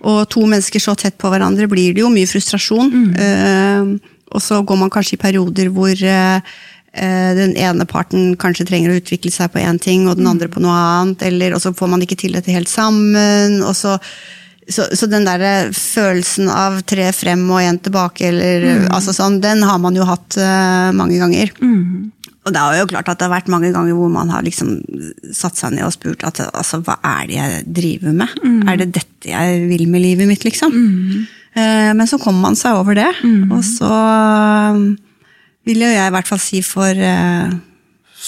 Og to mennesker så tett på hverandre blir det jo mye frustrasjon. Eh, og så går man kanskje i perioder hvor eh, eh, den ene parten kanskje trenger å utvikle seg på én ting, og den andre på noe annet, eller, og så får man ikke til dette helt sammen. og så så, så den der eh, følelsen av tre frem og én tilbake, eller, altså sånn, den har man jo hatt uh, mange ganger. Og det er jo klart at det har vært mange ganger hvor man har liksom satt seg ned og spurt at altså, hva er det jeg driver med? Er det dette jeg vil med livet mitt, liksom? Eh, men så kommer man seg over det, og så eh, vil jo jeg i hvert fall si for, eh,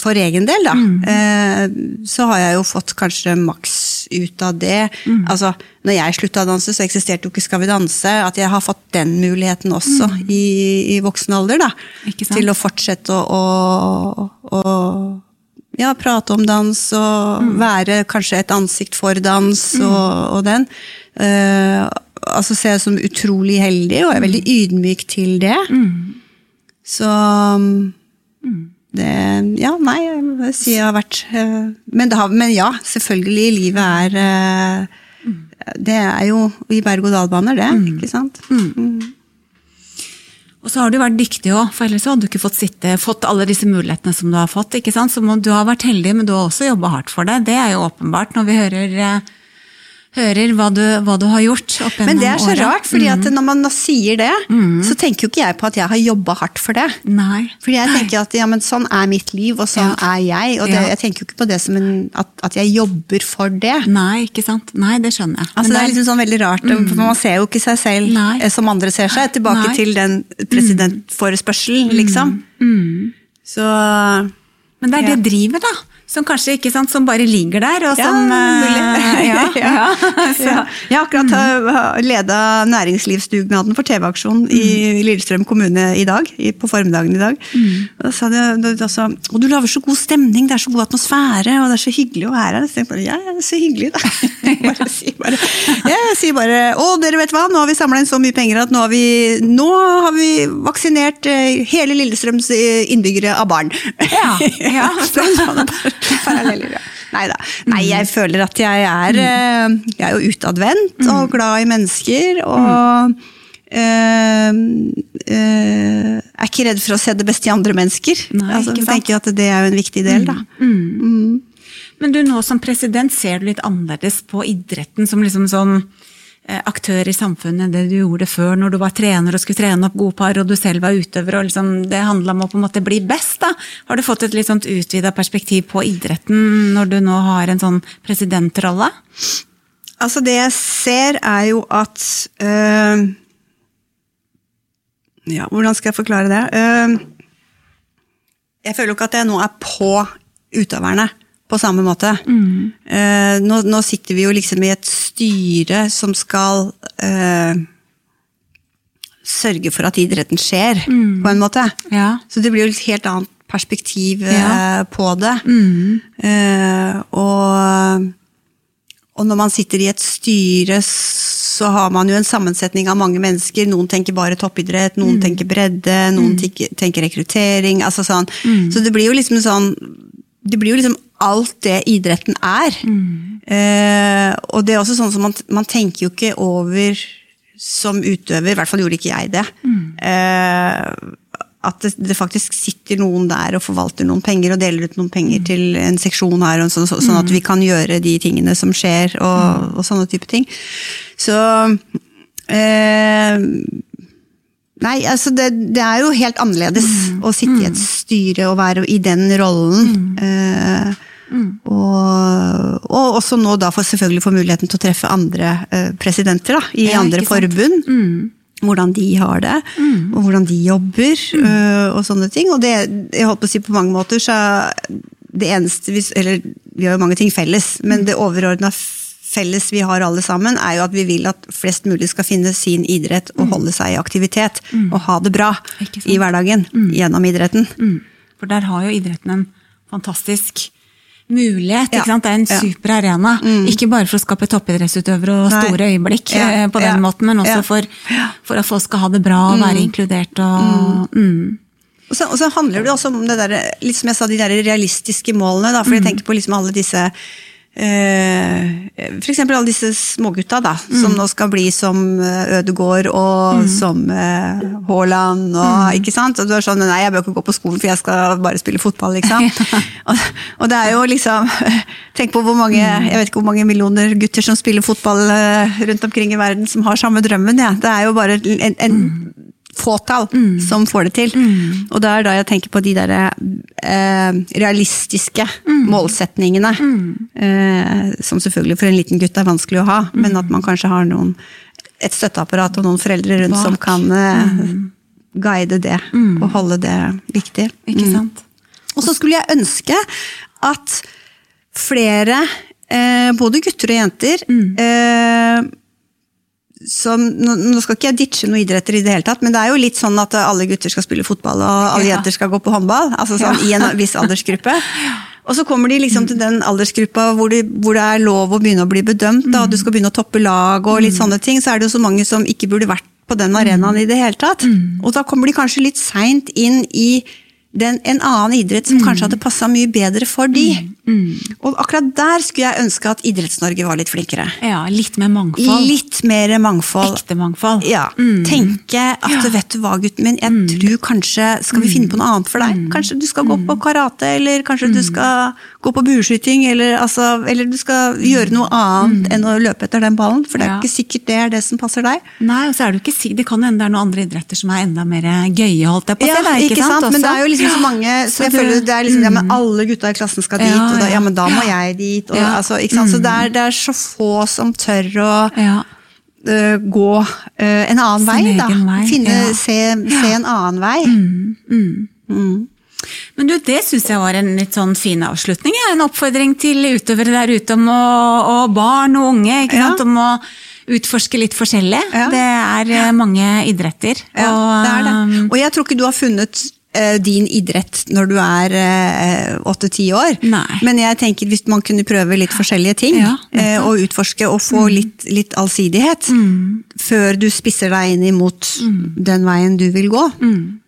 for egen del, da, eh, så har jeg jo fått kanskje maks ut av det. Altså, når jeg slutta å danse, så eksisterte jo ikke Skal vi danse. At jeg har fått den muligheten også i, i voksen alder, da. Til å fortsette å, å, å ja, prate om dans og være kanskje et ansikt for dans og, og den. Uh, altså ser jeg som utrolig heldig, og er veldig ydmyk til det. Så det Ja, nei, jeg må si jeg har vært eh, men, det har, men ja, selvfølgelig, livet er eh, Det er jo i berg-og-dal-baner, det. Ikke sant? Og så har du vært dyktig òg, for ellers hadde du ikke fått, sitte, fått alle disse mulighetene som du har fått. ikke sant? Så må, du har vært heldig, men du har også jobba hardt for det. Det er jo åpenbart når vi hører, eh, hører hva, du, hva du har gjort Men det er så året. rart, fordi at når man sier det, så tenker jo ikke jeg på at jeg har jobba hardt for det. Nei. Fordi jeg tenker at ja, men sånn er mitt liv, og sånn Ja. er jeg. Og det, Ja. jeg tenker jo ikke på det som en, at, at jeg jobber for det. Nei, ikke sant. Nei, det skjønner jeg. Altså, Men det er liksom sånn veldig rart, for Man ser jo ikke seg selv Nei. eh, som andre ser seg. Tilbake Nei. til den presidentforespørselen, liksom. Så Men det er Ja. det drivet, da. Som kanskje ikke sant, som bare ligger der, og som Ja, mulig. ja, ja. Jeg har akkurat mm. leda næringslivsdugnaden for TV-aksjonen i Lillestrøm kommune i dag. På formiddagen i dag. Og, sa det, da og du lager så god stemning, det er så god atmosfære, og det er så hyggelig å være her. Så jeg bare, ja, det er så hyggelig, da. bare, bare, jeg sier bare Å, dere vet hva, nå har vi samla inn så mye penger at nå har vi, nå har vi vaksinert eh, hele Lillestrøms eh, innbyggere av barn. Ja, ja. Så sånne paralleller, ja. Nei, jeg føler at jeg er, eh, jeg er jo utadvendt og glad i mennesker. Og eh, eh, er ikke redd for å se det beste i andre mennesker. Nei, altså, jeg tenker at det er jo en viktig del, da. Men du nå som president, ser du litt annerledes på idretten som liksom sånn aktør i samfunnet enn det du gjorde før, når du var trener og skulle trene opp gode par, og du selv var utøver, og liksom det handla om å på en måte bli best, da. Har du fått et litt sånt utvida perspektiv på idretten når du nå har en sånn presidentrolle? Altså, det jeg ser, er jo at øh, Ja, hvordan skal jeg forklare det? Uh, jeg føler jo ikke at jeg nå er på utøverne på samme måte. Eh, nå, nå sitter vi jo liksom i et styre som skal eh, sørge for at idretten skjer, på en måte. Ja. Så det blir jo et helt annet perspektiv eh, Ja. på det. Eh, og, og når man sitter i et styre, så har man jo en sammensetning av mange mennesker. Noen tenker bare toppidrett, noen tenker bredde, noen tenker, tenker rekruttering. altså sånn. Så det blir jo liksom sånn det blir jo liksom alt det idretten er. Eh, og det er også sånn som man, man tenker jo ikke over som utøver, i hvert fall gjorde ikke jeg det, eh, at det, det faktisk sitter noen der og forvalter noen penger og deler ut noen penger til en seksjon her, og så, så, sånn at vi kan gjøre de tingene som skjer, og, og sånne type ting. Så eh, Nei, altså det, det er jo helt annerledes å sitte i et styre og være i den rollen. Eh, og, og også nå da for selvfølgelig få muligheten til å treffe andre eh, presidenter da, i Ja, andre forbund. Mm. Hvordan de har det, og hvordan de jobber, eh, og sånne ting. Og det, jeg holdt på å si på mange måter, så det eneste vi Eller vi har jo mange ting felles, men det overordna felles vi har alle sammen, er jo at vi vil at flest mulig skal finne sin idrett og holde seg i aktivitet. Og ha det bra i hverdagen gjennom idretten. Mm. For der har jo idretten en fantastisk mulighet. Ja, ikke sant? Det er en super arena. Ikke bare for å skape toppidrettsutøvere og Nei. store øyeblikk Ja, eh, på den måten, men også for, for at folk skal ha det bra og være inkludert. Og, mm. Og så, og så handler det også om det der, litt som jeg sa, de der realistiske målene. Da, for jeg tenker på liksom alle disse eh, eksempel alle disse smågutta da, som nå skal bli som eh, Ødegård og som eh, Haaland. Og, ikke sant? og du er sånn Nei, jeg bør ikke gå på skolen, for jeg skal bare spille fotball. liksom. og, og det er jo liksom Tenk på hvor mange jeg vet ikke hvor mange millioner gutter som spiller fotball rundt omkring i verden, som har samme drømmen. Ja. Det er jo bare en, en fåtall som får det til. Og det er da jeg tenker på de der eh, realistiske målsetningene. Eh, som selvfølgelig for en liten gutt er vanskelig å ha, men at man kanskje har noen, et støtteapparat og noen foreldre rundt som kan eh, guide det og holde det viktig. Ikke sant? Og så skulle jeg ønske at flere eh, både gutter og jenter. Som, nå, skal ikke jeg ditche noen idretter i det hele tatt, men det er jo litt sånn at alle gutter skal spille fotball og alle Ja. jenter skal gå på håndball. altså sånn I en viss aldersgruppe. Og så kommer de liksom til den aldersgruppa hvor det, hvor det er lov å begynne å bli bedømt, da, og du skal begynne å toppe lag og litt sånne ting, så er det jo så mange som ikke burde vært på den arenaen i det hele tatt. Og da kommer de kanskje litt seint inn i den, en annen idrett som kanskje hadde passa mye bedre for de. Og akkurat der skulle jeg ønske at Idretts-Norge var litt flinkere. Ja, litt mer mangfold. Litt mer mangfold. Ekte mangfold. Ja, Tenke at vet du hva, gutten min, jeg tror kanskje Skal vi finne på noe annet for deg? Kanskje du skal gå på karate, eller kanskje du skal gå på bueskyting, eller, altså, eller du skal gjøre noe annet enn å løpe etter den ballen, for det er Ja. ikke sikkert det er det som passer deg. Nei, og så er det ikke Det kan hende det er noen andre idretter som er enda mer gøye, holdt jeg på å si. Ja, da, ikke sant? Men det er jo liksom så mange så jeg du- føler det er liksom, ja, men Alle gutta i klassen skal dit, Ja, og da, ja. men da må jeg dit. Og, altså, ikke sant? Så det er, det er så få som tør å øh, gå uh, en annen Sin vei, da. vei, Finne, ja. Mm. se, se en annen vei. Men du, det syns jeg var en litt sånn fin avslutning. ja. En oppfordring til utøvere der ute om å, og barn og unge ikke Ja. sant? om å utforske litt forskjellig. Ja. Det er eh, mange idretter. Ja, og, det er det. um, Og jeg tror ikke du har funnet eh, din idrett når du er åtte-ti år. Nei. Men jeg tenker hvis man kunne prøve litt forskjellige ting, Ja. Mm. eh, og utforske og få litt, litt allsidighet, før du spisser deg inn imot Mm. den veien du vil gå.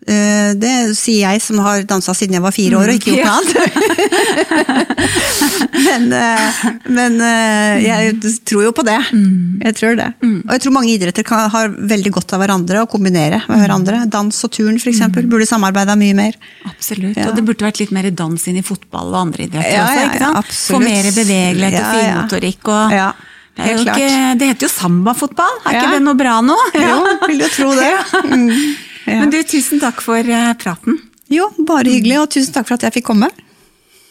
Eh, Det sier jeg som har dansa siden jeg var fire år og ikke gjort noe annet. men eh, men eh, jeg tror jo på det. Mm. Jeg tror det. Og jeg tror mange idretter kan, har veldig godt av hverandre og kombinere med hverandre. Dans og turn f.eks. burde samarbeida mye mer. Absolutt. Ja. Og det burde vært litt mer dans inn i fotball og andre idretter Ja, også. ikke sant? Få mer bevegelighet og Ja, ja. finmotorikk. Og det, jo ikke, det heter jo sambafotball, er Ja. ikke det noe bra nå? Jo, vil jo tro det. Mm. Men du, tusen takk for eh, praten. Jo, bare hyggelig, og tusen takk for at jeg fikk komme.